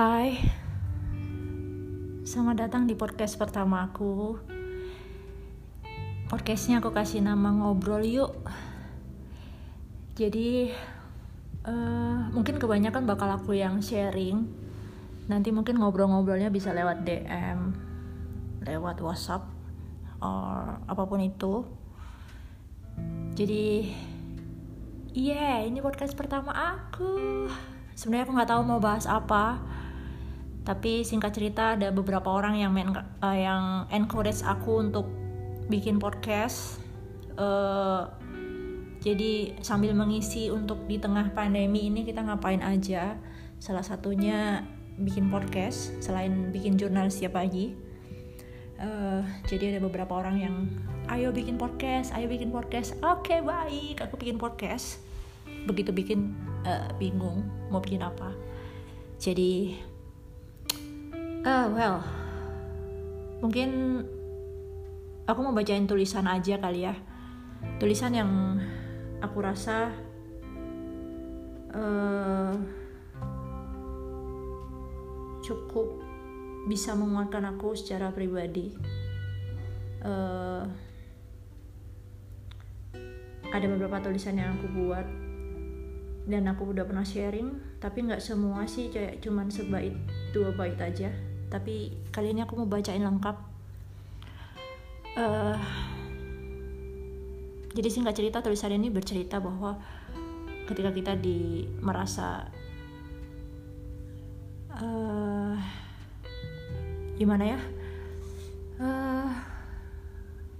Hai, selamat datang di podcast pertama aku. Podcastnya aku kasih nama ngobrol yuk. Jadi uh, mungkin kebanyakan bakal aku yang sharing. Nanti mungkin ngobrol-ngobrolnya bisa lewat DM, lewat WhatsApp, or apa pun itu. Jadi, iya yeah, ini podcast pertama aku sebenarnya aku nggak tahu mau bahas apa tapi singkat cerita ada beberapa orang yang main, uh, yang encourage aku untuk bikin podcast uh, jadi sambil mengisi untuk di tengah pandemi ini kita ngapain aja. Salah satunya bikin podcast selain bikin jurnal setiap pagi. Uh, jadi ada beberapa orang yang ayo bikin podcast ayo bikin podcast. Oke okay, baik aku bikin podcast. Begitu bikin uh, bingung mau bikin apa. Jadi uh, well mungkin aku mau bacain tulisan aja kali ya. Tulisan yang aku rasa uh, cukup bisa menguatkan aku secara pribadi. Uh, ada beberapa tulisan yang aku buat dan aku udah pernah sharing tapi nggak semua sih kayak cuman sebait dua bait aja tapi kali ini aku mau bacain lengkap. Uh, jadi singkat cerita tulisan ini bercerita bahwa ketika kita di merasa uh, gimana ya? Uh,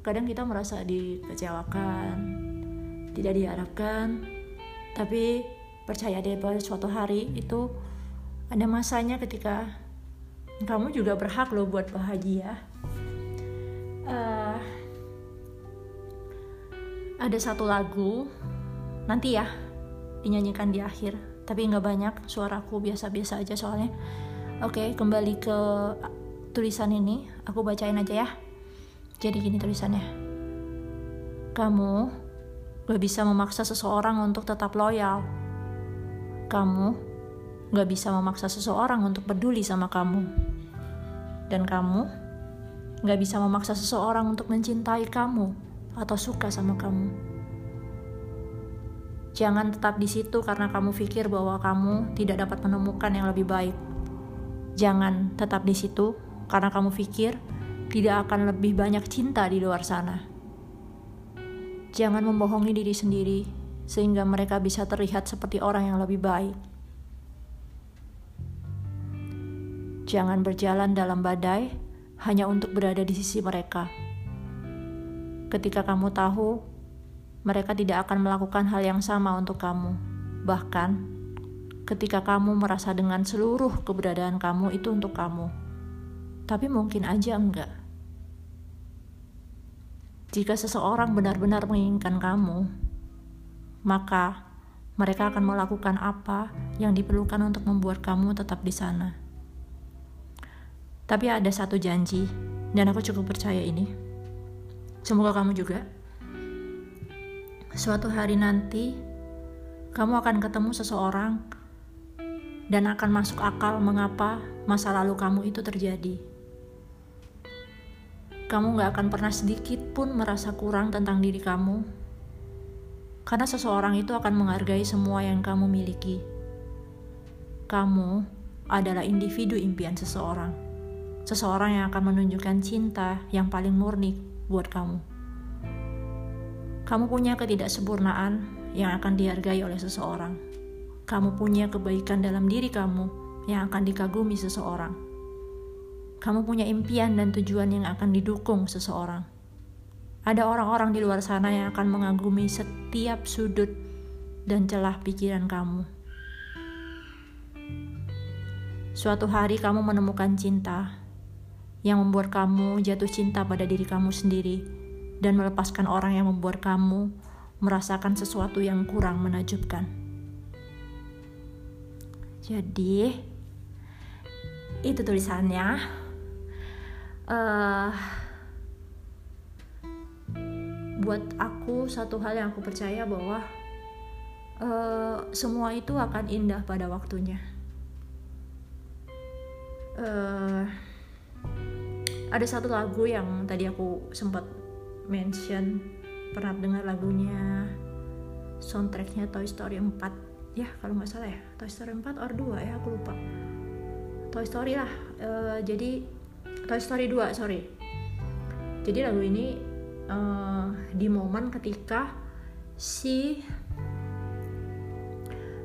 kadang kita merasa dikecewakan tidak diharapkan tapi percaya deh bahwa suatu hari itu ada masanya ketika kamu juga berhak loh buat bahagia. Uh, ada satu lagu nanti ya dinyanyikan di akhir. Tapi nggak banyak suaraku biasa-biasa aja soalnya. Oke okay, kembali ke tulisan ini. Aku bacain aja ya. Jadi gini tulisannya. Kamu gak bisa memaksa seseorang untuk tetap loyal. Kamu gak bisa memaksa seseorang untuk peduli sama kamu. Dan kamu gak bisa memaksa seseorang untuk mencintai kamu atau suka sama kamu. Jangan tetap di situ karena kamu pikir bahwa kamu tidak dapat menemukan yang lebih baik. Jangan tetap di situ karena kamu pikir tidak akan lebih banyak cinta di luar sana. Jangan membohongi diri sendiri sehingga mereka bisa terlihat seperti orang yang lebih baik. Jangan berjalan dalam badai hanya untuk berada di sisi mereka. Ketika kamu tahu mereka tidak akan melakukan hal yang sama untuk kamu, bahkan ketika kamu merasa dengan seluruh keberadaan kamu itu untuk kamu, tapi mungkin aja enggak. Jika seseorang benar-benar menginginkan kamu, maka mereka akan melakukan apa yang diperlukan untuk membuat kamu tetap di sana. Tapi ada satu janji, dan aku cukup percaya ini. Semoga kamu juga. Suatu hari nanti, kamu akan ketemu seseorang dan akan masuk akal mengapa masa lalu kamu itu terjadi. Kamu gak akan pernah sedikit pun merasa kurang tentang diri kamu karena seseorang itu akan menghargai semua yang kamu miliki. Kamu adalah individu impian seseorang. Seseorang yang akan menunjukkan cinta yang paling murni buat kamu. Kamu punya ketidaksempurnaan yang akan dihargai oleh seseorang. Kamu punya kebaikan dalam diri kamu yang akan dikagumi seseorang. Kamu punya impian dan tujuan yang akan didukung seseorang ada orang-orang di luar sana yang akan mengagumi setiap sudut dan celah pikiran kamu. Suatu hari kamu menemukan cinta yang membuat kamu jatuh cinta pada diri kamu sendiri dan melepaskan orang yang membuat kamu merasakan sesuatu yang kurang menajubkan. Jadi, itu tulisannya. Uh, buat aku satu hal yang aku percaya bahwa uh, semua itu akan indah pada waktunya. uh, ada satu lagu yang tadi aku sempat mention. Pernah dengar lagunya soundtracknya Toy Story 4 ya kalau nggak salah ya. Toy Story 4 or 2 ya aku lupa. Toy Story lah uh, jadi Toy Story 2 sorry. Jadi lagu ini uh, di momen ketika si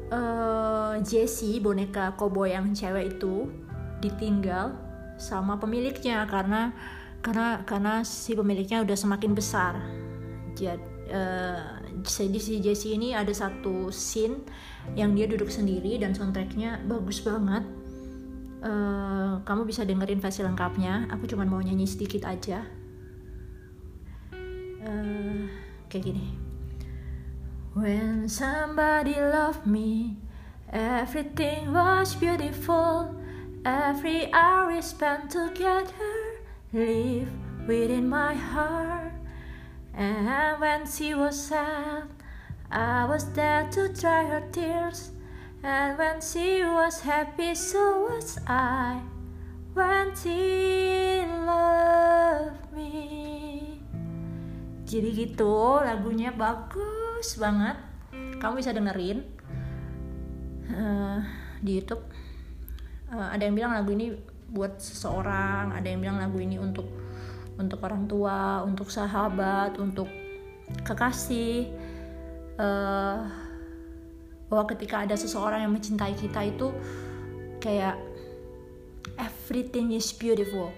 uh, Jessie boneka koboi yang cewek itu ditinggal sama pemiliknya karena karena karena si pemiliknya udah semakin besar. Jadi jadi si Jessie ini ada satu scene yang dia duduk sendiri dan soundtracknya bagus banget. Uh, kamu bisa dengerin versi lengkapnya. Aku cuma mau nyanyi sedikit aja. Uh, kayak gini. When somebody loved me, everything was beautiful. Every hour we spent together live within my heart. And when she was sad, I was there to dry her tears. And when she was happy, so was I. When she loved me. Jadi gitu, lagunya bagus banget kamu bisa dengerin uh, di YouTube uh, ada yang bilang lagu ini buat seseorang ada yang bilang lagu ini untuk untuk orang tua untuk sahabat untuk kekasih. Uh, bahwa ketika ada seseorang yang mencintai kita itu kayak everything is beautiful.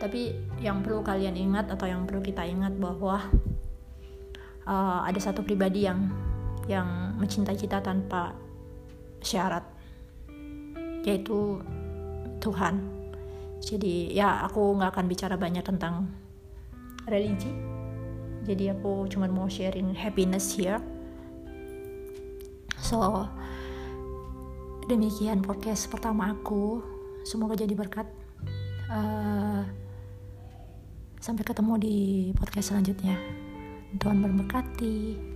Tapi yang perlu kalian ingat atau yang perlu kita ingat bahwa uh, ada satu pribadi yang yang mencintai kita tanpa syarat yaitu Tuhan. Jadi ya aku nggak akan bicara banyak tentang religi. Jadi aku cuma mau sharing happiness here. So demikian podcast pertama aku. Semoga jadi berkat. Uh, sampai ketemu di podcast selanjutnya. Tuhan memberkati.